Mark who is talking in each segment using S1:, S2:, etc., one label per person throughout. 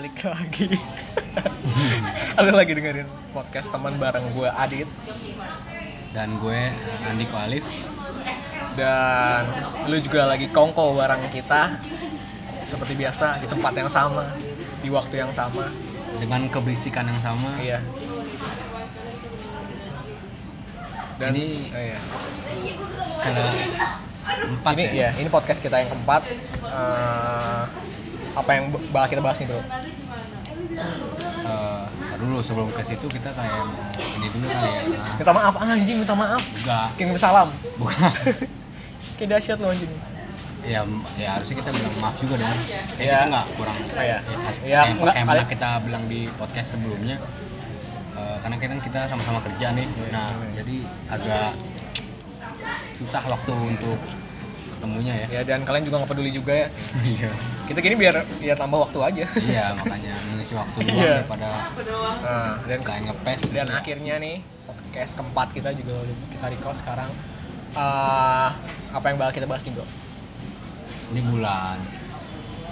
S1: balik lagi. Lu lagi dengerin podcast teman bareng gue Adit.
S2: Dan gue Andiko Alif.
S1: Dan lu juga lagi kongko bareng kita. Seperti biasa di tempat yang sama Di waktu yang sama.
S2: Dengan keberisikan yang sama.
S1: Iya. Dan
S2: Ini-
S1: oh iya.
S2: karena empat
S1: ini
S2: ya,
S1: ya ini podcast kita yang keempat. Eh, apa yang bakal kita bahas nih bro?
S2: Eh, ntar dulu sebelum ke situ kita kayak ini dulu kali ya. Nah,
S1: minta maaf anjing minta maaf.
S2: Enggak.
S1: Kirim salam.
S2: Bukan.
S1: Kayak dahsyat lo anjing.
S2: Ya ya harusnya kita bilang maaf juga dong. Ya,
S1: Iya.
S2: kita nggak kurang.
S1: Oh, iya.
S2: ya, has-
S1: Iya,
S2: kayak,
S1: nggak,
S2: kayak kita bilang di podcast sebelumnya eh, karena kita kita sama-sama kerja nih. Nah jadi agak susah waktu untuk ketemunya ya.
S1: Ya dan kalian juga nggak peduli juga ya.
S2: Iya
S1: kita gini biar ya tambah waktu aja.
S2: Iya makanya mengisi waktu luang
S1: Iya.
S2: daripada
S1: nah, dan
S2: kayak ngepes.
S1: dan akhirnya nih podcast keempat kita juga kita record sekarang. Eh, apa yang bakal kita bahas nih bro?
S2: Ini bulan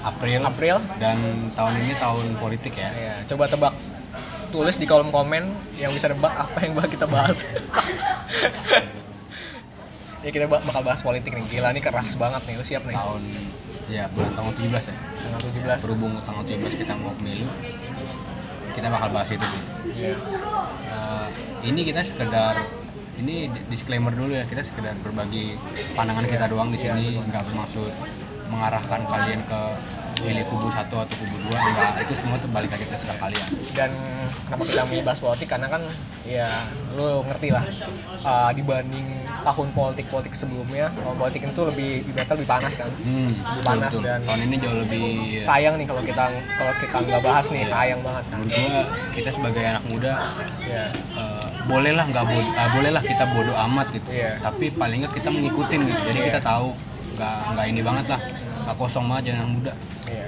S2: April
S1: April.
S2: dan tahun ini tahun politik ya.
S1: Ya coba tebak. Tulis di kolom komen yang bisa nebak apa yang bakal kita bahas. Ya kita bak- bakal bahas politik nih. Gila nih keras banget nih. Lu siap nih?
S2: Tahun ya bulan tanggal 17 ya.
S1: Tanggal 17
S2: Ya, berhubung tanggal 17 kita mau pemilu kita bakal bahas itu sih.
S1: Iya.
S2: Eh, ini kita sekedar ini disclaimer dulu ya kita sekedar berbagi pandangan kita doang di sini. Nggak bermaksud mengarahkan kalian ke pilih kubu satu atau kubu dua enggak. Itu semua tuh balik lagi terserah kalian.
S1: Dan kenapa kita milih bahas politik karena kan ya lu ngerti lah. Uh, dibanding tahun politik politik sebelumnya tahun politik itu lebih ibaratnya lebih panas kan?
S2: Hmm,
S1: Lebih panas
S2: betul.
S1: dan-
S2: tahun ini jauh lebih
S1: sayang nih kalau kita kalau kita nggak bahas nih
S2: Iya.
S1: sayang banget. Kan
S2: menurut gua kita sebagai anak muda
S1: ya
S2: eh, bolehlah nggak bodoh bolehlah kita bodoh amat gitu.
S1: Iya.
S2: tapi paling nggak kita mengikutin gitu. Jadi
S1: Iya.
S2: kita tahu nggak nggak ini banget lah nggak kosong banget jadi anak muda.
S1: Iya.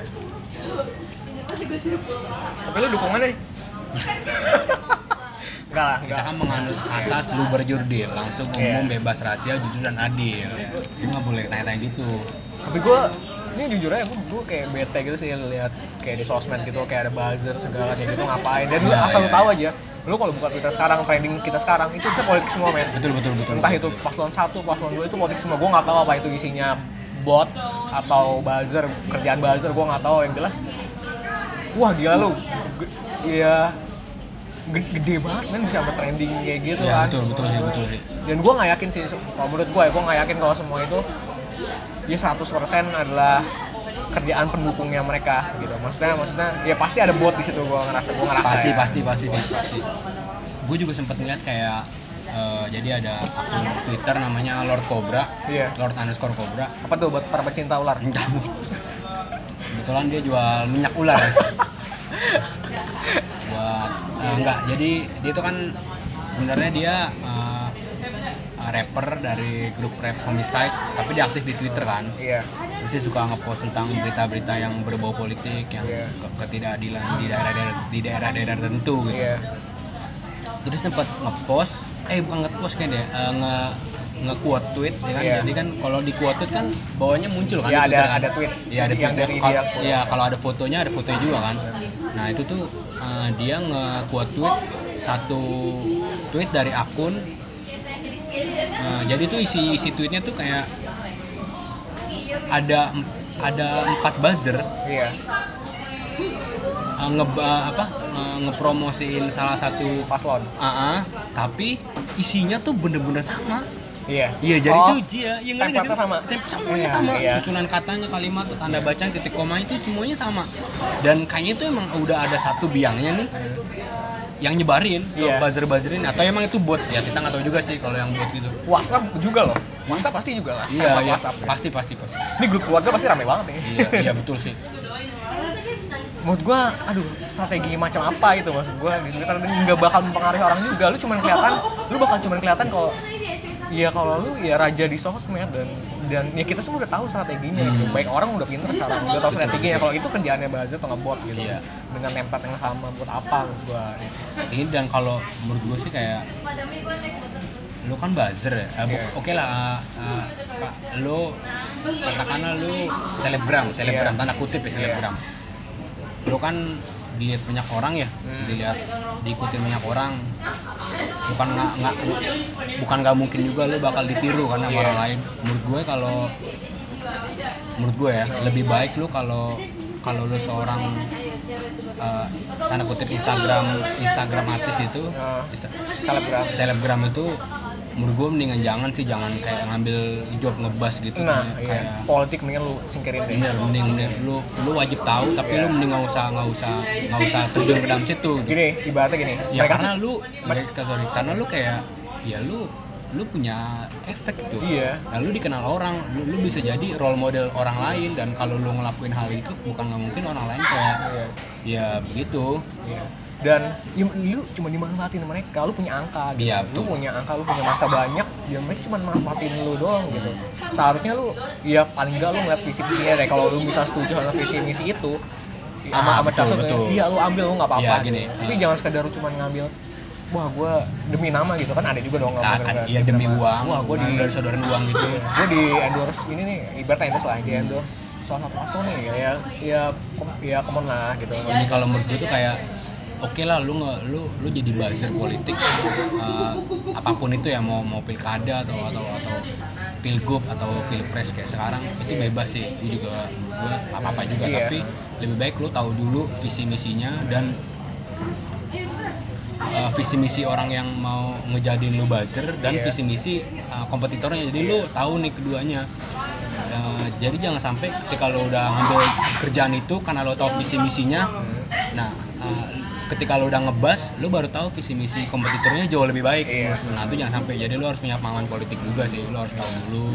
S1: Tapi lu dukungannya nih enggak lah
S2: kita
S1: enggak
S2: kan menganut asas lu berjurdil langsung
S1: Iya.
S2: umum bebas rahasia jujur dan adil. Itu nggak boleh tanya-tanya gitu.
S1: Tapi gue ini jujur aja gue kayak bete gitu sih lihat kayak di sosmed gitu kayak ada buzzer segala kayak gitu ngapain? Dan lu
S2: Iya,
S1: asal lu
S2: iya,
S1: tahu aja lu kalau buka Twitter sekarang trending kita sekarang itu bisa politik semua men.
S2: Betul betul betul
S1: entah
S2: betul,
S1: itu paslon satu paslon dua itu politik semua. Gue nggak tahu apa itu isinya bot atau buzzer kerjaan buzzer gue nggak tahu. Yang jelas wah gila lu. Ya ge- gede banget men bisa trending kayak gitu
S2: ya
S1: kan.
S2: betul betul sih betul sih
S1: dan gue nggak yakin sih kalau menurut gue ya gue nggak yakin kalau semua itu ya 100% adalah kerjaan pendukungnya mereka gitu. Maksudnya maksudnya ya pasti ada bot di situ gue ngerasa gue ngerasa
S2: pasti
S1: ya.
S2: pasti pasti sih pasti. Gue juga sempat ngeliat kayak eh, jadi ada akun Twitter namanya Lord Cobra
S1: iya
S2: Lord underscore Cobra
S1: apa tuh buat para pecinta ular.
S2: Kebetulan dia jual minyak ular. Buat eh, enggak, jadi dia itu kan sebenarnya dia eh, rapper dari grup rap Homicide, tapi dia aktif di Twitter kan.
S1: iya
S2: Terus dia suka ngepost tentang berita-berita yang berbau politik, yang
S1: Iya.
S2: ke- ketidakadilan di daerah-daerah di daerah-daerah tertentu gitu.
S1: iya
S2: Terus sempat ngepost, eh bukan ngepost kan dia, eh, nge nge-quote tweet ya kan.
S1: Iya.
S2: Jadi kan kalau di quote tweet kan bawahnya muncul kan
S1: Iya, ada-
S2: kan.
S1: ada tweet
S2: Iya, ada
S1: yang
S2: tweet.
S1: dari dia.
S2: Iya, kalau ada fotonya ada fotonya juga kan. Nah, itu tuh eh, dia nge-quote tweet satu tweet dari akun eh, jadi tuh isi isi tweetnya tuh kayak ada ada empat buzzer
S1: iya
S2: eh, nge apa eh, ngepromosiin salah satu
S1: paslon
S2: AA, tapi isinya tuh bener-bener sama.
S1: iya
S2: Iya, jadi
S1: Oh,
S2: tuh dia yang ngerti sih?
S1: sama.
S2: Tem- semuanya
S1: Iya,
S2: sama.
S1: iya.
S2: Susunan katanya, kalimat, tanda bacaan, titik koma itu semuanya sama. Dan kayaknya itu emang udah ada satu biangnya nih yang nyebarin
S1: Iya.
S2: buzzer-buzzerin atau emang itu bot ya kita nggak tahu juga sih kalau yang bot gitu
S1: WhatsApp juga loh WhatsApp pasti juga lah
S2: iya iya
S1: WhatsApp ya.
S2: pasti pasti pasti
S1: ini grup keluarga pasti rame banget nih
S2: iya iya betul sih
S1: menurut gua aduh strategi macam apa itu maksud gua di Twitter dan nggak bakal mempengaruhi orang juga lu cuman kelihatan lu bakal cuman kelihatan kalau Iya kalau lu ya raja di sosmed dan dan ya kita semua udah tahu strateginya gitu. Baik orang udah pinter sekarang udah tahu strateginya. Kalau itu kerjaannya buzzer atau ngebot gitu.
S2: Iya.
S1: Dengan template yang sama buat apa menurut gua.
S2: ini dan kalau menurut gue sih kayak lu kan buzzer ya Eh, bu-
S1: Iya.
S2: oke lah eh, Kak, lu katakanlah lu selebgram selebgram
S1: Iya.
S2: tanda kutip ya selebgram lu kan dilihat banyak orang ya
S1: Hmm.
S2: dilihat diikutin banyak orang bukan nggak nggak bukan nggak mungkin juga lu bakal ditiru karena sama
S1: Iya.
S2: orang lain menurut gue kalau menurut gue ya lebih baik lu kalau kalau lu seorang eh, tanda kutip Instagram Instagram artis itu
S1: selebgram
S2: selebgram itu menurut gue mendingan jangan sih jangan kayak ngambil job ngebas gitu
S1: nah
S2: kayak,
S1: iya.
S2: kayak
S1: politik mendingan lu singkirin deh
S2: bener mending mending lu lu wajib tahu tapi
S1: Iya.
S2: lu mending nggak usah nggak usah nggak usah terjun ke dalam situ gitu.
S1: gini ibaratnya gini
S2: ya
S1: mereka
S2: karena
S1: tuh-
S2: lu mereka sorry karena lu kayak ya lu lu punya efek gitu
S1: Iya.
S2: nah, lu dikenal orang lu, lu bisa jadi role model orang lain dan kalau lu ngelakuin hal itu bukan nggak mungkin orang lain kayak
S1: Iya.
S2: ya begitu
S1: Iya. Dan ya, lu cuma dimanfaatin mereka lu punya angka gitu
S2: Iya,
S1: lu punya angka lu punya masa banyak ya mereka cuma manfaatin lu doang gitu seharusnya lu ya paling enggak lu ngeliat visi visinya deh kalau lu bisa setuju sama visi misi itu ya, sama
S2: Ah,
S1: sama
S2: betul, betul.
S1: iya lu ambil lu nggak apa-apa
S2: Iya,
S1: gitu.
S2: gini,
S1: tapi
S2: ah.
S1: jangan sekedar lu cuma ngambil wah gue demi nama gitu kan ada juga dong
S2: nah, kan
S1: gara-gara
S2: ya demi
S1: nama.
S2: uang
S1: wah gue di
S2: dari saudaran uang gitu
S1: gue di endorse ini nih ibaratnya endorse lah di endorse salah satu paslon nih ya ya ya, ya kemon lah gitu
S2: Jadi kalau menurut gue tuh kayak oke lah lu nge, lu lu jadi buzzer politik. Eh, apa pun itu ya mau mau pilkada atau atau atau pilgub atau pilpres kayak sekarang itu bebas sih. Gue juga gue apa apa juga.
S1: Iya.
S2: tapi lebih baik lu tahu dulu visi misinya dan eh, visi misi orang yang mau ngejadiin lu buzzer dan
S1: Iya.
S2: visi misi eh, kompetitornya. Jadi lu tahu nih keduanya. Eh, jadi jangan sampai ketika lo udah ngambil kerjaan itu karena lo tahu visi misinya nah ketika lo udah ngebas lo baru tahu visi misi kompetitornya jauh lebih baik.
S1: Iya.
S2: nah itu jangan sampai. Jadi lo harus punya pengalaman politik juga sih. Lo harus tahu dulu.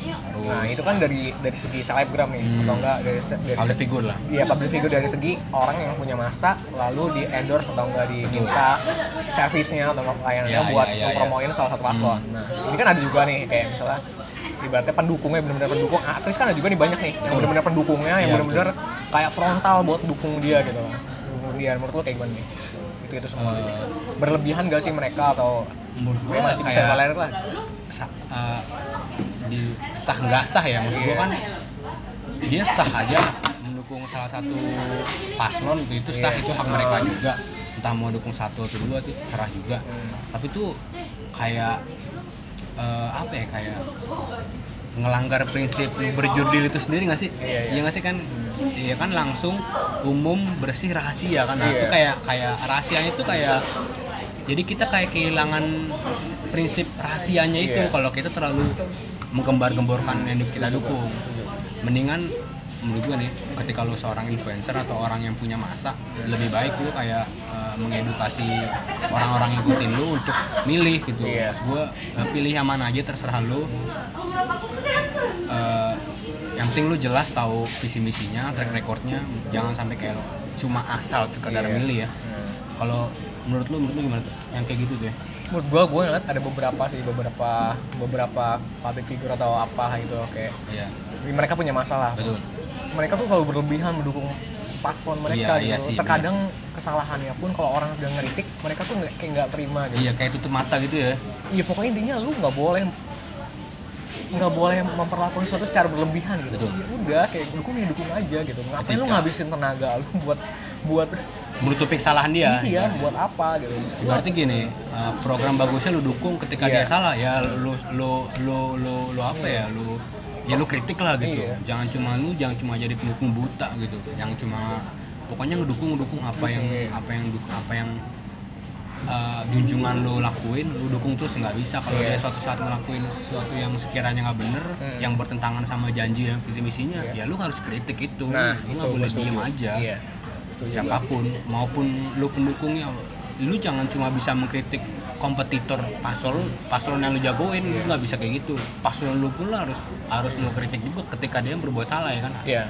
S2: Harus
S1: Nah itu kan dari dari segi selebgram nih
S2: Hmm.
S1: atau enggak dari dari
S2: public
S1: segi
S2: figure lah.
S1: Iya public figure dari segi orang yang punya masa lalu di endorse atau enggak diminta servisnya atau enggak pelayanannya
S2: Iya,
S1: buat
S2: iya, iya,
S1: mempromoin salah satu paslon. Nah ini kan ada juga nih kayak misalnya ibaratnya pendukungnya benar-benar pendukung aktris kan ada juga nih banyak nih yang benar-benar pendukungnya yang
S2: Iya,
S1: benar-benar kayak frontal buat dukung dia gitu. lah. Dia menurut lo kayak gimana nih? Itu itu semua.
S2: Eh,
S1: Berlebihan gak sih mereka atau
S2: menurut gue
S1: masih bisa
S2: kayak
S1: tolerir lah?
S2: sa- eh, di sah nggak sah ya maksud gue
S1: Iya.
S2: kan dia sah aja mendukung salah satu paslon itu, itu sah
S1: Iya.
S2: itu hak mereka juga entah mau dukung satu atau dua itu terserah juga
S1: Hmm.
S2: tapi tuh kayak eh, apa ya kayak ngelanggar prinsip berjurdil itu sendiri nggak sih?
S1: Iya, iya.
S2: nggak sih kan? Iya kan langsung umum bersih rahasia kan? Nah, itu
S1: Iya.
S2: kayak kayak rahasianya itu kayak jadi kita kayak kehilangan prinsip rahasianya itu
S1: Iya.
S2: kalau kita terlalu menggembar-gemborkan yang kita dukung. Mendingan menurut gue nih ketika lo seorang influencer atau orang yang punya masa lebih baik lu kayak eh, mengedukasi orang-orang yang ikutin lu untuk milih gitu.
S1: Iya.
S2: gue pilih yang mana aja terserah lu. Eh, yang penting lu jelas tahu visi misinya track recordnya. Jangan sampai kayak lo cuma asal sekedar
S1: Iya.
S2: milih ya.
S1: Hmm.
S2: kalau menurut lu menurut lu gimana tuh? Yang kayak gitu tuh ya.
S1: Menurut gua gua ngeliat ada beberapa sih beberapa beberapa public figure atau apa gitu kayak
S2: iya.
S1: mereka punya masalah.
S2: Betul
S1: mereka tuh selalu berlebihan mendukung paslon mereka
S2: Iya, iya
S1: gitu
S2: sih,
S1: terkadang kesalahannya pun kalau orang udah ngeritik mereka tuh kayak nggak terima gitu.
S2: Iya kayak tutup mata gitu ya.
S1: Iya pokoknya intinya lu nggak boleh nggak boleh memperlakukan sesuatu secara berlebihan gitu.
S2: Betul.
S1: ya udah kayak dukung ya dukung aja gitu. Ngapain lu
S2: Ketika-
S1: ngabisin tenaga lu buat buat
S2: menutupi kesalahan dia
S1: iya buat apa gitu.
S2: Berarti gini uh, program bagusnya lu dukung ketika
S1: Iya.
S2: dia salah ya lu lu lu lu, lu apa ya lu ya lu kritik lah gitu.
S1: Iya.
S2: jangan cuma lu jangan cuma jadi pendukung buta gitu. Yang cuma pokoknya ngedukung ngedukung apa yang apa yang apa yang uh, junjungan lu lakuin lu dukung terus nggak bisa kalau
S1: Iya.
S2: dia suatu saat ngelakuin sesuatu yang sekiranya nggak bener
S1: Hmm.
S2: yang bertentangan sama janji dan visi misinya
S1: Iya.
S2: ya lu harus kritik itu
S1: nah itu
S2: nggak boleh diem aja
S1: iya Setuju.
S2: siapa pun maupun lu pendukungnya lu jangan cuma bisa mengkritik kompetitor paslon paslon yang lu jagoin lu nggak bisa kayak gitu paslon lu pun harus harus lu kritik juga ketika dia berbuat salah ya kan
S1: Iya.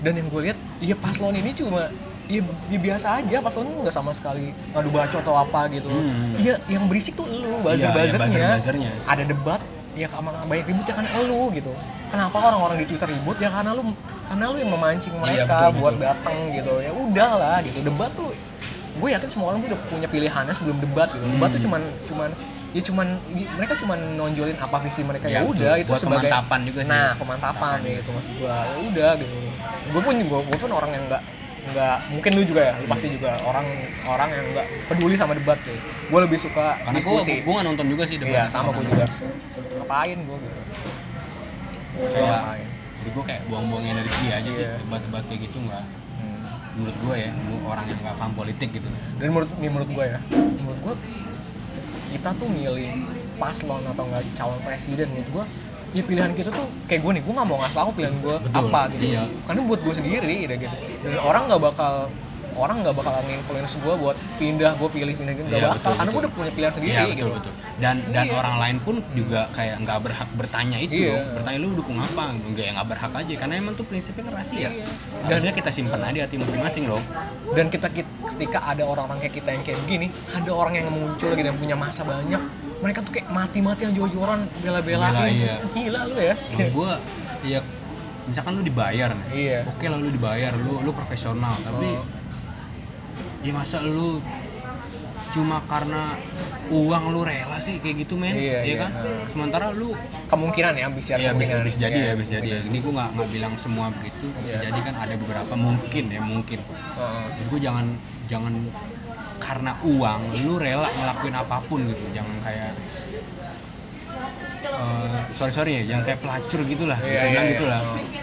S1: Dan yang gue lihat, iya paslon ini cuma ya, ya biasa aja paslon nggak sama sekali ngadu bacot atau apa gitu.
S2: Hmm.
S1: Iya, yang berisik tuh lu
S2: Iya, iya,
S1: buzzer-buzzernya.
S2: buzzer-buzzernya.
S1: Ada debat, ya karena banyak ribut ya karena lu gitu. Kenapa orang-orang di Twitter ribut ya karena lu karena lu yang memancing mereka
S2: Iya, betul,
S1: buat
S2: betul.
S1: datang gitu. Ya udahlah gitu. Debat tuh gue yakin semua orang tuh udah punya pilihannya sebelum debat gitu. Debat tuh
S2: Hmm.
S1: cuman cuman ya cuman mereka cuman nonjolin apa visi mereka ya
S2: Iya,
S1: udah itu
S2: Buat
S1: sebagai
S2: pemantapan juga sih.
S1: nah pemantapan ya itu maksud gua ya udah gitu gue pun gue gue pun orang yang nggak nggak mungkin lu juga ya lu pasti juga orang orang yang nggak peduli sama debat sih. Gue lebih suka
S2: karena gue
S1: diskusi.
S2: gue nggak nonton juga sih debat
S1: iya sama gue juga. Ngapain gue gitu?
S2: Kayak jadi gue kayak buang-buang energi aja sih
S1: Iya.
S2: debat-debat kayak gitu nggak.
S1: Hmm.
S2: menurut gue ya orang yang nggak paham politik gitu.
S1: Dan menurut nih menurut gue ya menurut gue kita tuh milih paslon atau enggak calon presiden menurut gue ya pilihan kita tuh kayak gue nih gue nggak mau ngasih aku pilihan gue apa gitu
S2: iya.
S1: karena buat gue sendiri udah gitu dan orang nggak bakal orang nggak bakal nginfluence gue buat pindah gue pilih pindah gitu nggak
S2: Iya,
S1: bakal
S2: betul,
S1: karena gue udah punya pilihan sendiri
S2: Iya betul
S1: gitu
S2: betul. Dan dan
S1: Iya.
S2: orang lain pun juga kayak nggak berhak bertanya itu.
S1: Iya.
S2: Bertanya lu dukung apa? Enggak ya nggak berhak aja karena emang tuh prinsipnya kan rahasia.
S1: Iya.
S2: Harusnya kita simpan aja di hati masing-masing loh.
S1: dan kita ketika ada orang-orang kayak kita yang kayak begini ada orang yang muncul lagi dan punya masa banyak mereka tuh kayak mati-matian jor-joran bela-belain
S2: Bela, iya.
S1: gila lu ya
S2: Kalau gua ya misalkan lu dibayar nih.
S1: Iya.
S2: Oke lah lu dibayar, lu lu profesional, tapi
S1: Oh.
S2: ya masa lu cuma karena uang lu rela sih kayak gitu men
S1: Iya,
S2: ya
S1: iya.
S2: kan sementara lu
S1: kemungkinan ya bisa
S2: Iya bisa, jadi
S1: Iya,
S2: ya bisa jadi ya. Ini gue nggak nggak bilang semua begitu. Bisa
S1: Iya.
S2: jadi kan ada beberapa mungkin ya mungkin.
S1: Heeh.
S2: Gue jangan jangan karena uang lu rela ngelakuin apa pun gitu. Jangan kayak eh, sorry sorry ya, jangan kayak pelacur gitulah. Bisa
S1: iya,
S2: bilang
S1: iya.
S2: gitulah.
S1: Oh.
S2: Ya,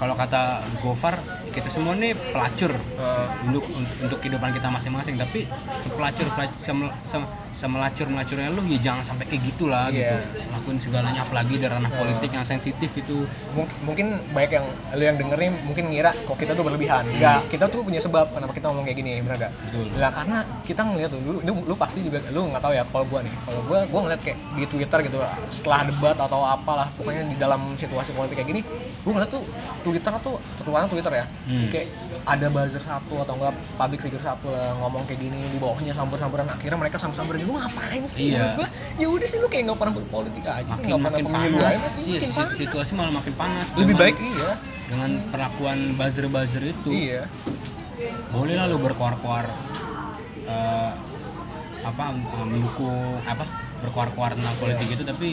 S2: Kalau kata Gofar kita semua nih pelacur
S1: Heeh.
S2: untuk untuk kehidupan kita masing-masing tapi sepelacur pelacur sem- semelacur melacurnya lu ya jangan sampai kayak gitulah
S1: Iya.
S2: gitu lakuin segalanya apalagi di ranah politik yang sensitif itu
S1: Mung- mungkin baik yang lu yang dengerin mungkin ngira kok kita tuh berlebihan enggak kita tuh punya sebab kenapa kita ngomong kayak gini bener gak
S2: Betul.
S1: lah karena kita ngeliat tuh lu, lu, lu pasti juga lu nggak tahu ya kalau gua nih kalau gua gua ngeliat kayak di twitter gitu setelah debat atau apalah pokoknya di dalam situasi politik kayak gini gua ngeliat tuh twitter tuh terutama twitter ya
S2: Hmm.
S1: kayak ada buzzer satu atau enggak public figure satu lah ngomong kayak gini di bawahnya sambar-sambaran akhirnya mereka sambar-sambaran lu ngapain sih
S2: Iya.
S1: Gua ya udah sih lu kayak nggak pernah berpolitik aja
S2: makin
S1: pernah
S2: makin
S1: pemilu
S2: panas
S1: sih
S2: sih
S1: makin panas.
S2: situasi malah makin panas
S1: lebih
S2: dengan-
S1: baik iya
S2: dengan perlakuan buzzer buzzer itu
S1: iya
S2: boleh lah lu berkuar-kuar eh, apa eh, mendukung apa berkuar-kuar tentang politik
S1: Iya.
S2: itu tapi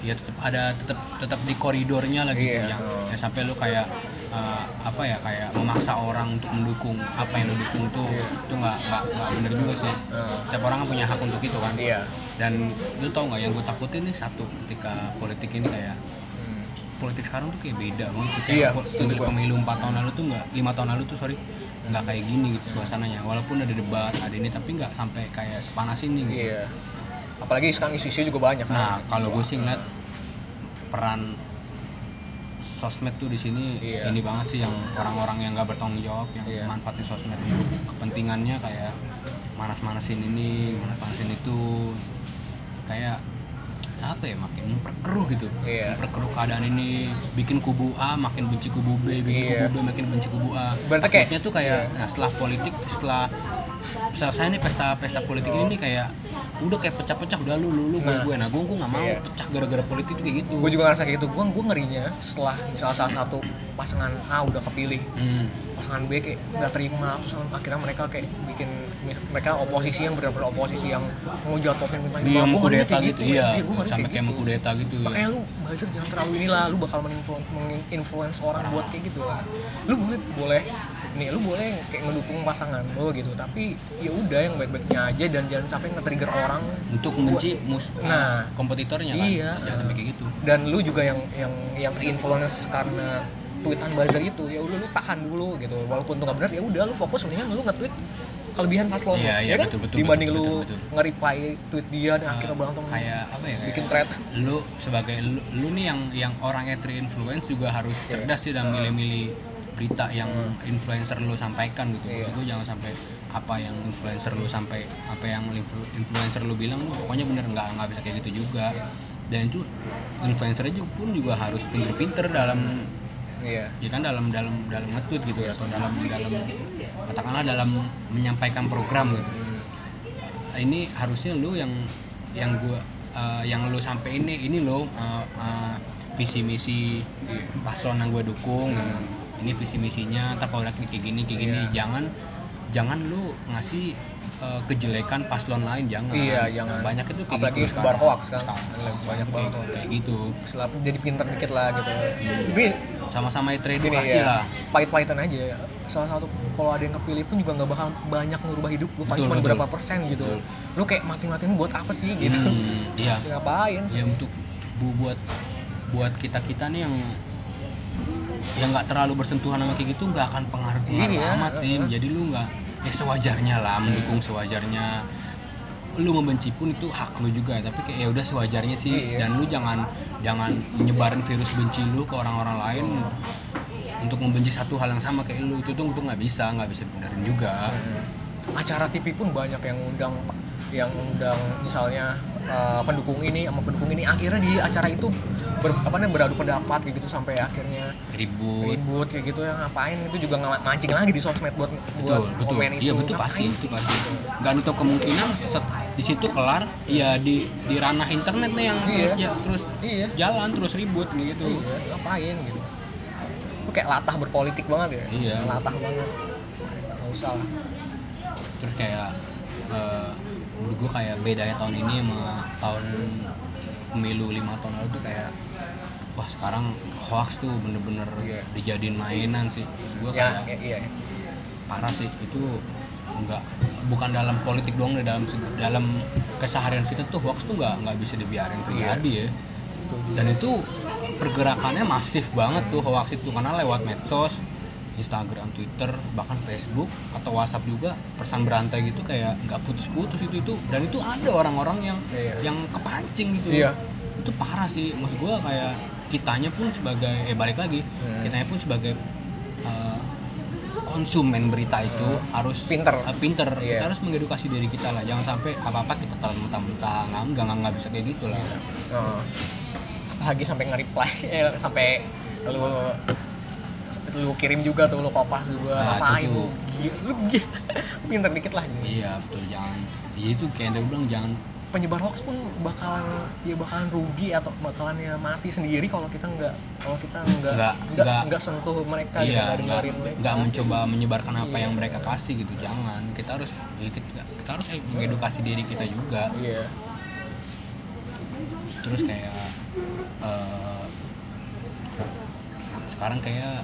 S2: ya tetap ada tetap tetap di koridornya lah gitu
S1: Iya.
S2: yang, yang sampai lu kayak eh, apa ya kayak memaksa orang untuk mendukung apa yang lu dukung tuh
S1: Iya.
S2: itu nggak nggak nggak bener juga sih.
S1: Heeh.
S2: setiap orang kan punya hak untuk itu kan.
S1: Iya.
S2: Dan lu tau nggak yang gue takutin nih satu ketika politik ini kayak politik sekarang tuh kayak beda banget gitu.
S1: Iya,
S2: Kayak
S1: setuju gua.
S2: pemilu 4 tahun lalu tuh nggak lima tahun lalu tuh sorry nggak kayak gini gitu suasananya. Walaupun ada debat ada ini tapi nggak sampai kayak sepanas ini gitu.
S1: Iya. Apalagi sekarang isu-isu juga banyak kan?
S2: Nah kalau gue sih ngeliat peran sosmed tuh di sini
S1: Iya.
S2: ini banget sih yang orang-orang yang nggak bertanggung jawab yang
S1: Iya.
S2: manfaatin sosmed untuk kepentingannya kayak manas-manasin ini manas-manasin itu kayak apa ya makin memperkeruh gitu
S1: Iya.
S2: memperkeruh keadaan ini bikin kubu A makin benci kubu B bikin
S1: Iya.
S2: kubu B makin benci kubu A
S1: Berarti kayak-
S2: tuh kayak
S1: iya.
S2: nah, setelah politik setelah selesai nih pesta pesta politik ini nih kayak udah kayak pecah-pecah udah lu lu lu gue
S1: Nah.
S2: gue nah gue gue nggak mau
S1: Iya.
S2: pecah gara-gara politik kayak gitu
S1: gue juga ngerasa kayak gitu gue gue ngerinya setelah misalnya salah satu pasangan A udah kepilih
S2: Hmm.
S1: pasangan B kayak nggak terima terus akhirnya mereka kayak bikin mereka oposisi yang benar-benar oposisi yang mau jatuhin pemerintahan
S2: Iya,
S1: ngeri
S2: mengkudeta
S1: kayak
S2: gitu,
S1: men.
S2: iya.
S1: gua ngeri
S2: Sampai kayak
S1: gitu.
S2: mengkudeta gitu, iya.
S1: Makanya lu buzzer jangan terlalu inilah, lu bakal menginfluence orang buat kayak gitu lah. Lu boleh boleh nih lu boleh kayak ngedukung pasangan lu gitu, tapi ya udah yang baik-baiknya aja dan jangan sampai nge-trigger orang
S2: untuk membenci mus
S1: Nah.
S2: kompetitornya kan
S1: Iya.
S2: jangan sampai kayak gitu
S1: dan lu juga yang yang yang influence karena tweetan buzzer itu ya udah lu tahan dulu gitu walaupun itu nggak benar ya udah lu fokus mendingan lu nge-tweet kelebihan paslon lu,
S2: Iya, iya,
S1: ya kan?
S2: betul, betul,
S1: dibanding
S2: betul,
S1: lu
S2: betul, betul.
S1: nge-reply tweet dia dan akhirnya
S2: Eh,
S1: berantem
S2: kayak apa ya kayak
S1: bikin thread
S2: lu sebagai lu, lu nih yang yang orangnya terinfluence juga harus
S1: Iya.
S2: cerdas sih dalam milih-milih berita yang influencer lu sampaikan gitu.
S1: Iya.
S2: maksud gue jangan sampai apa yang influencer lu sampai apa yang influ- influencer lu bilang lu pokoknya bener nggak nggak bisa kayak gitu juga. Dan itu influencer juga pun juga harus pinter-pinter dalam
S1: iya.
S2: ya kan dalam dalam dalam nge-tweet gitu atau dalam dalam katakanlah dalam menyampaikan program gitu. Ini harusnya lu yang yang gua eh, yang lu sampai ini ini lo eh, eh, visi misi paslon yang gue dukung ini visi misinya ntar kalau lagi kayak gini kayak gini
S1: Iya.
S2: jangan jangan lu ngasih eh, kejelekan paslon lain jangan
S1: Iya, jangan.
S2: banyak itu kayak
S1: Apalagi
S2: gitu
S1: sebar hoax kan.
S2: Sekarang.
S1: Banyak
S2: kayak,
S1: banget hoax.
S2: kayak gitu
S1: Selap, jadi pinter dikit lah gitu tapi
S2: sama-sama
S1: gini
S2: teredukasi
S1: ya
S2: lah
S1: pahit-pahitan aja salah satu kalau ada yang kepilih pun juga nggak bakal banyak ngubah hidup lu cuma
S2: betul.
S1: berapa persen gitu
S2: Betul.
S1: lu kayak mati-matiin buat apa sih gitu
S2: Hmm, iya
S1: ngapain
S2: ya untuk bu buat buat kita kita nih yang yang nggak terlalu bersentuhan sama kayak gitu nggak akan pengaruh pengaruh
S1: Iya,
S2: amat sih. Jadi lu nggak ya sewajarnya lah mendukung sewajarnya. Lu membenci pun itu hak lu juga tapi kayak ya udah sewajarnya sih.
S1: Iya.
S2: dan lu jangan jangan nyebarin virus benci lu ke orang-orang lain untuk membenci satu hal yang sama kayak lu. Itu tuh nggak bisa nggak bisa benerin juga.
S1: Acara TV pun banyak yang undang yang undang misalnya eh, pendukung ini sama pendukung ini. Akhirnya di acara itu ber, apa namanya beradu pendapat kayak gitu sampai akhirnya
S2: ribut.
S1: ribut kayak gitu yang ngapain itu juga nggak mancing lagi di sosmed buat
S2: betul
S1: buat
S2: betul
S1: komen itu.
S2: Iya betul pasti itu
S1: sih?
S2: pasti. Nggak nutup kemungkinan set- di situ kelar ya di di ranah internet nih yang
S1: Iya.
S2: terus ya, terus
S1: iya.
S2: jalan terus ribut gitu.
S1: Iya ngapain gitu. Lu kayak latah berpolitik banget ya.
S2: Iya.
S1: latah banget. Nggak usah lah.
S2: Terus kayak eh, menurut gue kayak bedanya tahun ini sama tahun pemilu lima tahun lalu tuh kayak wah sekarang hoax tuh bener-bener
S1: Iya.
S2: dijadiin mainan sih. Gue
S1: ya,
S2: kayak
S1: ya, iya.
S2: parah sih. Itu enggak bukan dalam politik doang deh dalam dalam keseharian kita tuh hoax tuh nggak nggak bisa dibiarin terjadi ya. Dan itu pergerakannya masif banget tuh hoax itu karena lewat medsos Instagram, Twitter, bahkan Facebook atau WhatsApp juga pesan berantai gitu kayak nggak putus-putus itu itu dan itu ada orang-orang yang
S1: Iya.
S2: yang kepancing gitu
S1: Iya.
S2: itu parah sih maksud gua kayak kitanya pun sebagai eh balik lagi
S1: Hmm.
S2: kitanya pun sebagai eh, konsumen berita itu harus
S1: Pinter.
S2: eh, pinter
S1: Iya.
S2: kita harus mengedukasi diri kita lah jangan sampai apa apa kita telan mentah-mentah nggak nggak bisa kayak gitu lah
S1: Nah, lagi sampai nge-reply eh, sampai lu lu kirim juga tuh lu kopas juga
S2: Nah,
S1: ngapain
S2: itu
S1: lu? Lu pinter dikit lah jadi
S2: iya betul jangan. Iya itu kayak dia bilang jangan.
S1: Penyebar hoax pun bakalan ya bakalan rugi atau bakalan ya mati sendiri kalau kita nggak kalau kita nggak
S2: Nggak-
S1: nggak sentuh mereka gitu,
S2: iya
S1: nggak
S2: nggak
S1: mereka.
S2: nggak mencoba menyebarkan apa
S1: Iya.
S2: yang mereka kasih gitu jangan. Kita harus ya kita, kita harus mengedukasi diri kita juga.
S1: Iya.
S2: Terus kayak eh, sekarang kayak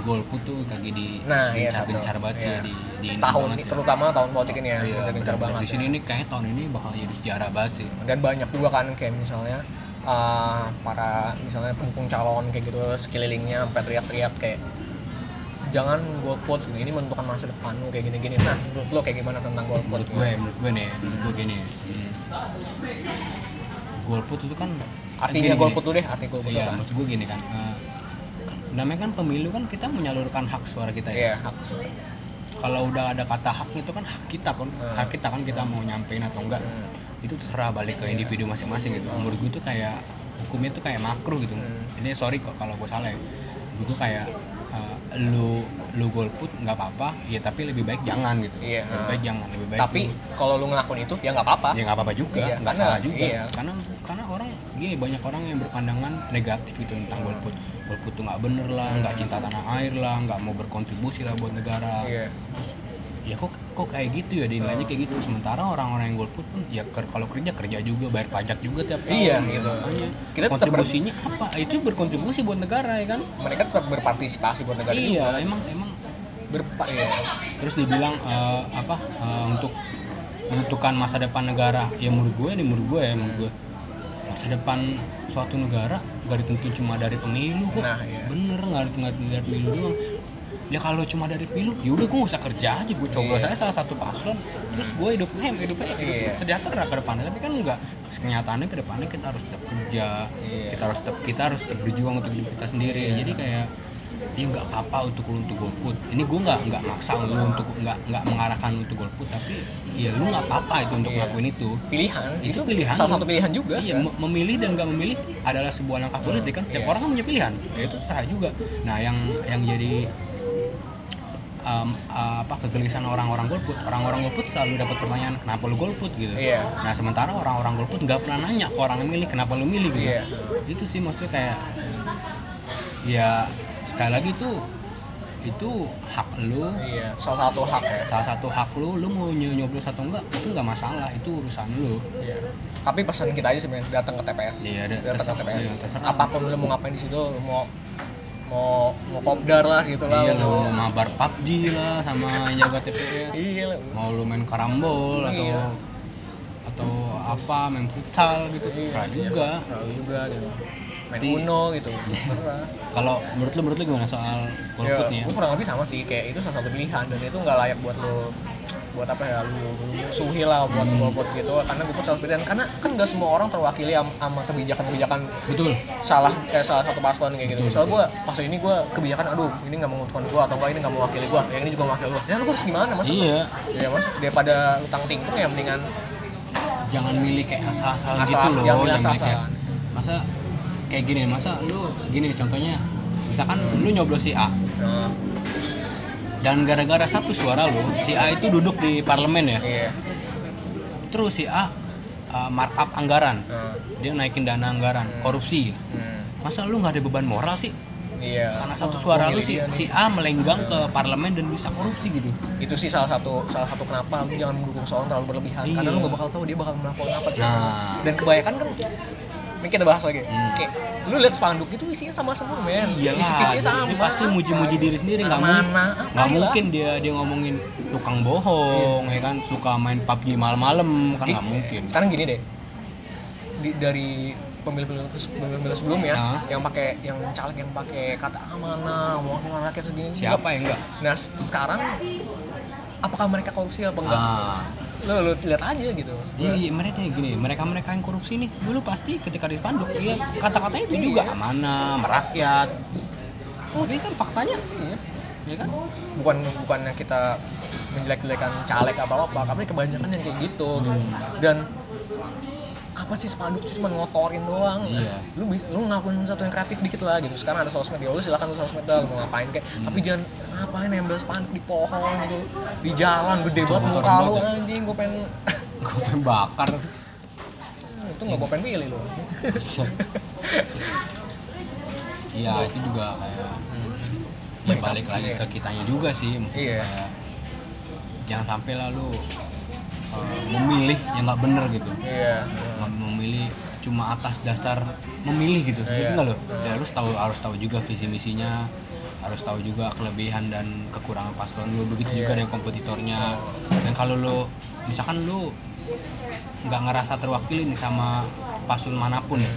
S2: golput tuh lagi di
S1: Nah, iya,
S2: gencar-gencar
S1: satu.
S2: banget sih
S1: Iya.
S2: di di ini
S1: tahun ini
S2: ya.
S1: terutama tahun politik ini ya
S2: Iya,
S1: gencar
S2: bener-bener.
S1: banget
S2: di sini
S1: ya.
S2: nih kayaknya tahun ini bakal jadi sejarah banget sih
S1: dan banyak juga kan kayak misalnya uh, para misalnya pendukung calon kayak gitu sekelilingnya sampai teriak-teriak kayak jangan golput ini menentukan masa depan lu kayak gini-gini nah menurut lo kayak gimana tentang golput
S2: menurut gue menurut gue nih menurut gue gini hmm, golput itu kan
S1: artinya
S2: gini,
S1: golput tuh deh arti golput
S2: iya
S1: apa
S2: maksud gue gini kan eh, namanya kan pemilu kan kita menyalurkan hak suara kita ya
S1: iya hak suara.
S2: kalau udah ada kata hak itu kan hak kita kan
S1: Hmm.
S2: hak kita kan kita mau nyampein atau enggak
S1: Hmm.
S2: itu terserah balik ke individu masing-masing gitu menurut gue tuh kayak hukumnya tuh kayak makruh gitu
S1: Hmm.
S2: ini sorry kok kalau gue salah ya menurut gue kayak eh, lu lu golput nggak apa-apa ya tapi lebih baik jangan gitu
S1: Iya.
S2: lebih baik jangan lebih baik
S1: tapi kalau lu ngelakuin itu ya nggak apa-apa
S2: ya nggak apa-apa juga
S1: Iya,
S2: nggak salah juga
S1: iya.
S2: karena karena orang gini banyak orang yang berpandangan negatif gitu tentang golput. Golput tuh nggak bener lah nggak cinta tanah air lah nggak mau berkontribusi lah buat negara.
S1: Iya.
S2: Ya kok kok kayak gitu ya dinilainya kayak gitu. Sementara orang-orang yang golput pun ya ker- kalau kerja kerja juga bayar pajak juga tiap tahun
S1: Iya,
S2: ya
S1: gitu.
S2: makanya
S1: Kita
S2: kontribusinya apa? Itu berkontribusi buat negara ya kan?
S1: Mereka tetap berpartisipasi buat negara.
S2: Iya
S1: juga
S2: emang emang
S1: berpa iya.
S2: Terus dibilang eh, apa eh, untuk menentukan masa depan negara. Ya menurut gue nih menurut gue ya menurut gue masa depan suatu negara gak ditentuin cuma dari pemilu kok.
S1: Nah, iya.
S2: bener nggak ditentuin dari pemilu doang. Ya kalau cuma dari pemilu ya udah gue gak usah kerja aja gue coba saya salah satu paslon. Terus gue hidup hem hidupnya hidup
S1: Iya.
S2: sejahtera ke depannya tapi kan enggak kenyataannya ke depannya kita harus tetap kerja
S1: Iya.
S2: kita harus tetap kita harus tetap berjuang untuk hidup kita sendiri. Jadi kayak ya nggak apa-apa untuk lu untuk golput. Ini gue nggak nggak maksa lu untuk nggak nggak mengarahkan lu untuk golput tapi ya lu nggak apa-apa itu untuk
S1: Iya.
S2: ngelakuin itu.
S1: Pilihan
S2: itu,
S1: itu,
S2: pilihan.
S1: salah satu pilihan juga
S2: iya mem- memilih dan nggak memilih adalah sebuah langkah politik kan? Tiap
S1: Iya.
S2: orang kan punya pilihan. Ya itu terserah juga. Nah yang yang jadi um, uh, apa kegelisahan orang-orang golput orang-orang golput selalu dapat pertanyaan kenapa lu golput? gitu.
S1: Iya.
S2: nah sementara orang-orang golput nggak pernah nanya ke orang yang milih kenapa lu milih? gitu.
S1: Iya.
S2: itu sih maksudnya kayak ya sekali lagi itu itu hak lu
S1: iya salah satu hak ya
S2: salah satu hak lu lu mau ny- nyoblos atau enggak itu nggak masalah itu urusan lu
S1: Iya. Tapi pesan kita aja sebenarnya datang ke TPS.
S2: Iya,
S1: datang ke TPS.
S2: Iya, terserah.
S1: Apa pun lu mau ngapain di situ, lu mau mau mau kopdar lah gitu lah
S2: iya
S1: mau-
S2: lu mau mabar PUBG lah sama jaga TPS
S1: iya
S2: mau lu main karambol atau
S1: Iya.
S2: atau apa main futsal gitu terserah juga
S1: juga gitu main uno gitu.
S2: Kalau menurut lu menurut lu gimana soal golput nih
S1: ya,
S2: ya
S1: gue kurang lebih sama sih kayak itu salah satu pilihan dan itu nggak layak buat lo buat apa ya lu, musuhi lah buat
S2: Hmm.
S1: golput gitu. Karena golput salah pilihan. Karena kan nggak semua orang terwakili am- sama kebijakan-kebijakan
S2: betul.
S1: salah eh, salah satu paslon kayak gitu. Misal gue pas ini gue kebijakan aduh ini nggak menguntungkan gue atau enggak ini nggak mewakili gue yang ini juga mewakili gue ya lu harus gimana mas
S2: iya.
S1: Ya mas daripada utang tingtung ya mendingan
S2: jangan milih kayak asal-asal
S1: Asal-
S2: gitu loh
S1: jangan milih
S2: kayak
S1: asal-asalan.
S2: masa kayak gini masa lu gini contohnya misalkan lu nyoblos si A. Dan gara-gara satu suara lu si A itu duduk di parlemen ya.
S1: Iya.
S2: Terus si A uh, markup anggaran. Dia naikin dana anggaran korupsi.
S1: Hmm,
S2: masa lu nggak ada beban moral sih?
S1: Iya.
S2: Karena satu suara lu si, si A melenggang ke parlemen dan bisa korupsi gitu.
S1: Itu sih salah satu salah satu kenapa lu jangan mendukung seorang terlalu berlebihan.
S2: Iya.
S1: karena lu gak bakal tahu dia bakal melakukan apa.
S2: Nah.
S1: dan kebanyakan kan ini kita bahas lagi.
S2: Hmm.
S1: kayak lu lihat spanduk itu isinya sama semua men.
S2: Iyalah,
S1: isi sama.
S2: dia pasti muji-muji diri sendiri. Nggak nggak mungkin dia dia ngomongin tukang bohong ya kan? Suka main PUBG malam-malam kan nggak mungkin.
S1: sekarang gini deh. Di, dari pemilu-pemilu pemilu sebelumnya
S2: Hah?
S1: yang pakai yang caleg yang pakai kata amanah mewakili rakyat segini
S2: siapa yang enggak?
S1: Nah sekarang apakah mereka korupsi apa enggak?
S2: Ah
S1: lu, lu lihat aja gitu.
S2: Iya, iya, mereka gini, mereka mereka yang korupsi nih. Dulu pasti ketika di spanduk dia kata-katanya itu juga amanah, merakyat. Tapi kan faktanya,
S1: iya.
S2: Ya kan?
S1: bukan bukannya kita menjelek-jelekan caleg apa apa tapi kebanyakan yang kayak gitu.
S2: Hmm.
S1: dan apa sih spanduk cuma ngotorin doang
S2: Iya.
S1: lu bisa lu ngelakuin sesuatu yang kreatif dikit lah gitu sekarang ada sosmed ya lu silakan lu sosmed lu mau ngapain kayak
S2: Hmm.
S1: tapi jangan ngapain nempel spanduk di pohon gitu di jalan gede banget muka lu
S2: ya.
S1: anjing gue pengen
S2: Gue pengen bakar.
S1: itu nggak gue pengen pilih lu
S2: Iya, itu juga kayak ya balik lagi
S1: Iya.
S2: ke kitanya juga sih.
S1: Iya.
S2: Kayak, jangan sampai lah lu uh, memilih yang nggak bener gitu.
S1: iya.
S2: Mem- memilih cuma atas dasar memilih gitu.
S1: Iya.
S2: gitu nggak lo? Ya, harus tahu harus tahu juga visi misinya harus tahu juga kelebihan dan kekurangan paslon lu begitu
S1: Iya.
S2: juga dengan kompetitornya. Dan kalau lu misalkan lu nggak ngerasa terwakili nih sama paslon mana pun ya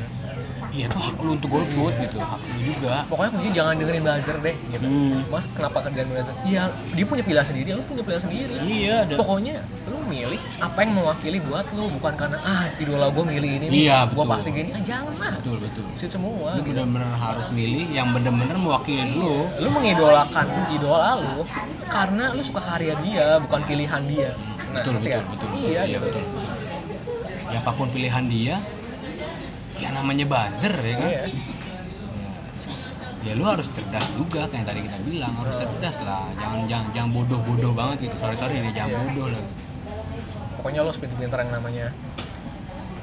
S2: iya tuh hak lu untuk golput gitu. Hak lu juga.
S1: Pokoknya kuncinya jangan dengerin buzzer deh gitu.
S2: Hmm.
S1: mas kenapa kerjaan buzzer? Iya dia punya pilihan sendiri lu punya pilihan sendiri.
S2: Iya dan
S1: pokoknya lu milih apa yang mewakili buat lu bukan karena ah idola gue milih ini nih
S2: Iya,
S1: gue
S2: betul.
S1: pasti gini. Ah jangan lah.
S2: Betul betul.
S1: Sit semua
S2: lu
S1: gitu.
S2: bener-bener harus milih yang bener-bener mewakili lu.
S1: Lu mengidolakan idola lu karena lu suka karya dia bukan pilihan dia. Nah,
S2: betul betul,
S1: nggak?
S2: betul
S1: iya
S2: iya
S1: gitu.
S2: betul, betul. ya apa pun pilihan dia ya namanya buzzer ya kan?
S1: Iya.
S2: Ya, ya lu harus cerdas juga kayak yang tadi kita bilang harus cerdas lah. Jangan jangan jangan bodoh bodoh banget gitu. Sorry sorry nih jangan
S1: Iya.
S2: bodoh lah.
S1: Pokoknya lu harus pinter-pinter yang namanya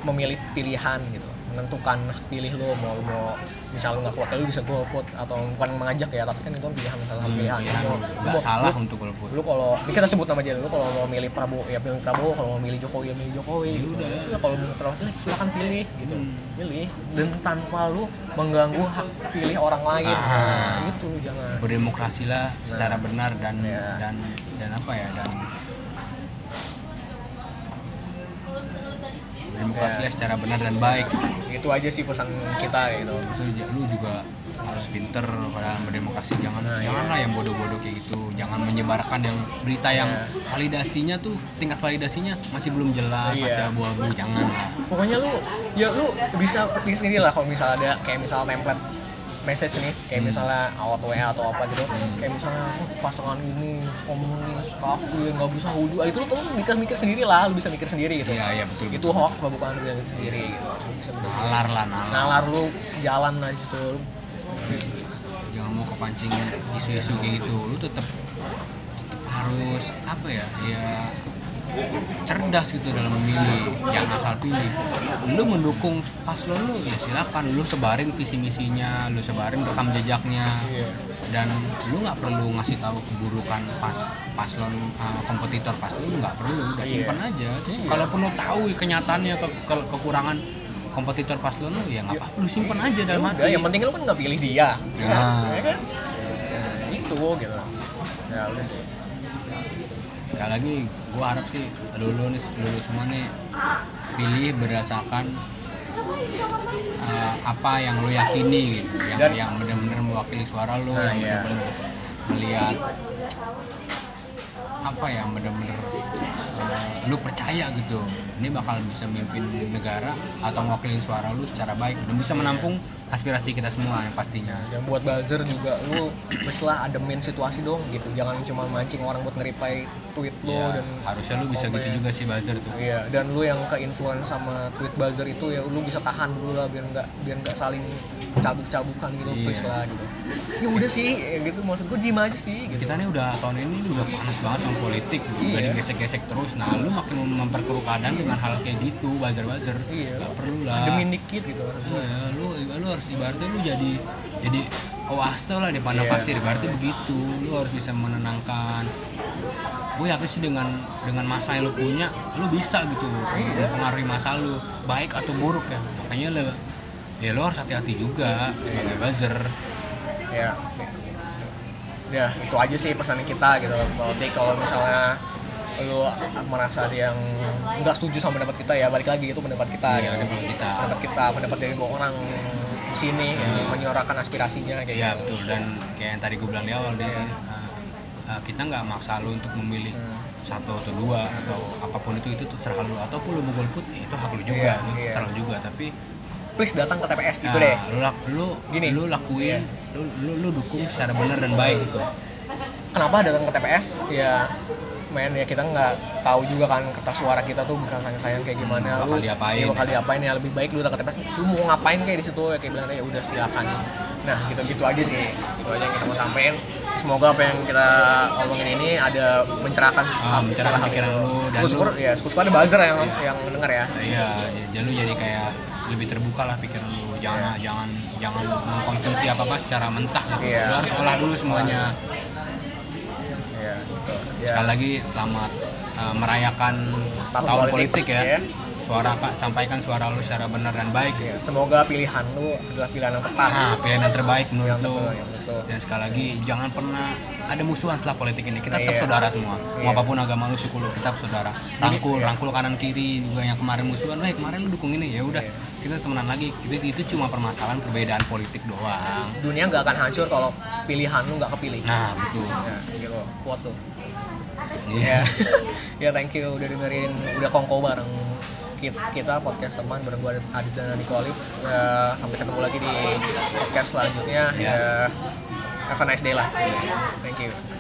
S1: memilih pilihan gitu menentukan pilih lu mau lu mau misal lu nggak kuat lu bisa golput atau bukan mengajak ya tapi kan itu pilihan salah satu pilihan
S2: Pilihan Hmm, nggak
S1: lu mau-
S2: salah
S1: lu-
S2: untuk golput
S1: lu kalau ini kita sebut nama aja lu kalau mau milih Prabowo ya pilih Prabowo kalau mau milih Jokowi ya milih Jokowi
S2: Ya
S1: gitu.
S2: udah.
S1: Ya kalau mau terwakili silakan pilih gitu
S2: Hmm.
S1: pilih dan tanpa lu mengganggu hak pilih orang lain
S2: Ah.
S1: nah, gitu jangan
S2: berdemokrasi lah secara benar dan
S1: Iya.
S2: dan dan apa ya dan berdemokrasi
S1: Iya.
S2: lah secara benar dan baik
S1: itu aja sih pesan kita gitu
S2: ju- lu juga harus pinter pada berdemokrasi jangan
S1: Nah,
S2: janganlah yang bodoh-bodoh kayak gitu jangan menyebarkan yang berita yang
S1: Iya.
S2: validasinya tuh tingkat validasinya masih belum jelas
S1: Iya.
S2: masih abu-abu jangan lah
S1: pokoknya lu ya lu bisa ketik sendiri lah kalau misalnya ada kayak misalnya template message nih kayak
S2: Hmm.
S1: misalnya awat WA atau apa gitu. Kayak misalnya oh, pasangan ini komunis kafir nggak bisa hudu ah, itu lu tuh mikir mikir sendiri lah lu bisa mikir sendiri gitu.
S2: Iya iya betul
S1: itu hoax apa bukan lu yang mikir sendiri gitu. Lu bisa mikir
S2: nalar lah nalar.
S1: Nalar lu jalan lah situ.
S2: Jangan mau kepancing isu-isu kayak gitu. Lu tetap harus apa ya ya cerdas gitu dalam memilih jangan asal pilih. Lu mendukung paslon lu ya silakan. Lu sebarin visi misinya lu sebarin rekam jejaknya.
S1: Iya.
S2: Dan lu nggak perlu ngasih tahu keburukan pas paslon uh, kompetitor paslon lu nggak perlu. Udah
S1: Iya.
S2: simpan aja. Terus
S1: Iya.
S2: kalaupun lu tahu kenyataannya ke, ke- kekurangan kompetitor paslon lu ya nggak apa lu simpen aja dalam hati.
S1: Yang penting lu kan nggak pilih dia.
S2: Nah.
S1: ya kan? Itu gitu. Ya udah sih
S2: sekali lagi gua harap sih lu lu nih lu semua nih. Pilih berdasarkan eh, apa yang lu yakini gitu. Yang
S1: Dan-
S2: yang benar-benar mewakili suara lu
S1: Nah,
S2: yang
S1: iya.
S2: benar-benar melihat apa yang benar-benar eh, lu percaya gitu. Ini bakal bisa mimpin negara atau mewakili suara lu secara baik dan bisa menampung aspirasi kita semua yang pastinya
S1: dan buat buzzer juga lu mestilah ademin situasi dong gitu jangan cuma mancing orang buat nge-reply tweet lu
S2: Ya,
S1: dan
S2: harusnya lu bisa gitu juga sih buzzer tuh
S1: Iya, dan lu yang ke influence sama tweet buzzer itu ya lu bisa tahan dulu lah biar nggak biar nggak saling cabuk-cabukan gitu,
S2: Iya.
S1: please lah gitu. Ya udah sih, ya gitu maksud gue diem aja sih gitu.
S2: kita nih udah tahun ini udah panas banget sama politik
S1: Iya.
S2: udah digesek-gesek terus nah lu makin memperkeruh keadaan dengan hal kayak gitu buzzer-buzzer
S1: Iya.
S2: Gak perlu lah
S1: Ademin dikit gitu maksud gue.
S2: Iya, lu lu harus ibaratnya lu jadi jadi oase lah di padang
S1: Iya.
S2: pasir ibaratnya begitu lu harus bisa menenangkan gue yakin sih dengan dengan masa yang lu punya lu bisa gitu mempengaruhi masa lu baik atau buruk ya makanya lu ya lu harus hati-hati juga sebagai buzzer
S1: Ya. Ya, itu aja sih pesan kita gitu. Politik kalau misalnya lu merasa ada yang nggak setuju sama pendapat kita ya balik lagi itu pendapat kita
S2: Iya,
S1: gitu.
S2: pendapat kita.
S1: pendapat kita pendapat dari dua orang di sini yang menyuarakan aspirasinya kayak
S2: Iya
S1: gitu.
S2: betul dan kayak yang tadi gue bilang di awal deh uh, uh, kita nggak maksa lu untuk memilih
S1: Hmm.
S2: satu atau dua atau apa pun itu itu terserah lu ataupun lu mau golput ya itu hak lu
S1: Iya,
S2: juga itu
S1: iya.
S2: terserah lu juga tapi
S1: please datang ke TPS itu
S2: nah,
S1: deh
S2: lu lu
S1: Gini.
S2: lu lakuin
S1: Iya.
S2: lu, lu lu dukung secara benar dan baik gitu
S1: kenapa datang ke TPS ya men ya kita nggak tahu juga kan kertas suara kita tuh bukan hanya sayang kayak gimana.
S2: Hmm, bakal
S1: lu
S2: diapain.
S1: ya, bakal diapain ya lebih baik lu datang ke TPS lu mau ngapain kayak di situ ya kayak bilang ya udah silakan. Nah gitu gitu aja sih. Itu aja yang kita mau sampein semoga apa yang kita ngomongin ini ada mencerahkan
S2: Ah, mencerahkan pikiran lu dan
S1: syukur
S2: lu-
S1: ya syukur ada buzzer yang yang denger ya.
S2: Iya jadi lu jadi kayak lebih terbuka lah pikiran lu. Jangan jangan jangan mengkonsumsi apa apa secara mentah gitu.
S1: Iya.
S2: lu harus olah dulu semuanya
S1: ya ya
S2: Sekali lagi selamat uh, merayakan
S1: Tahun
S2: tahun,
S1: politik,
S2: politik, ya.
S1: ya.
S2: Suara Kak, sampaikan suara lu secara benar dan baik.
S1: Ya, semoga pilihan lu adalah pilihan yang tepat
S2: Nah, pilihan yang terbaik menurut
S1: yang
S2: lu.
S1: betul
S2: Dan sekali lagi jangan pernah ada musuhan setelah politik ini. Kita
S1: Nah,
S2: tetap
S1: iya.
S2: saudara semua.
S1: Iya.
S2: Mau apa pun agama lu, suku lu, kita tetap saudara. Rangkul,
S1: iya.
S2: rangkul kanan kiri juga yang kemarin musuhan. Wah, kemarin lu dukung ini ya udah.
S1: Iya.
S2: Kita temenan lagi. Itu, itu cuma permasalahan perbedaan politik doang.
S1: dunia nggak akan hancur kalau pilihan lu nggak kepilih.
S2: Nah, betul.
S1: ya gitu kuat tuh.
S2: Iya.
S1: ya. Ya thank you udah dengerin udah kongko bareng kita, kita podcast teman bareng gue Adit dan Niko Alif ya, sampai ketemu lagi di podcast selanjutnya. Ya. Have a nice day lah. Thank you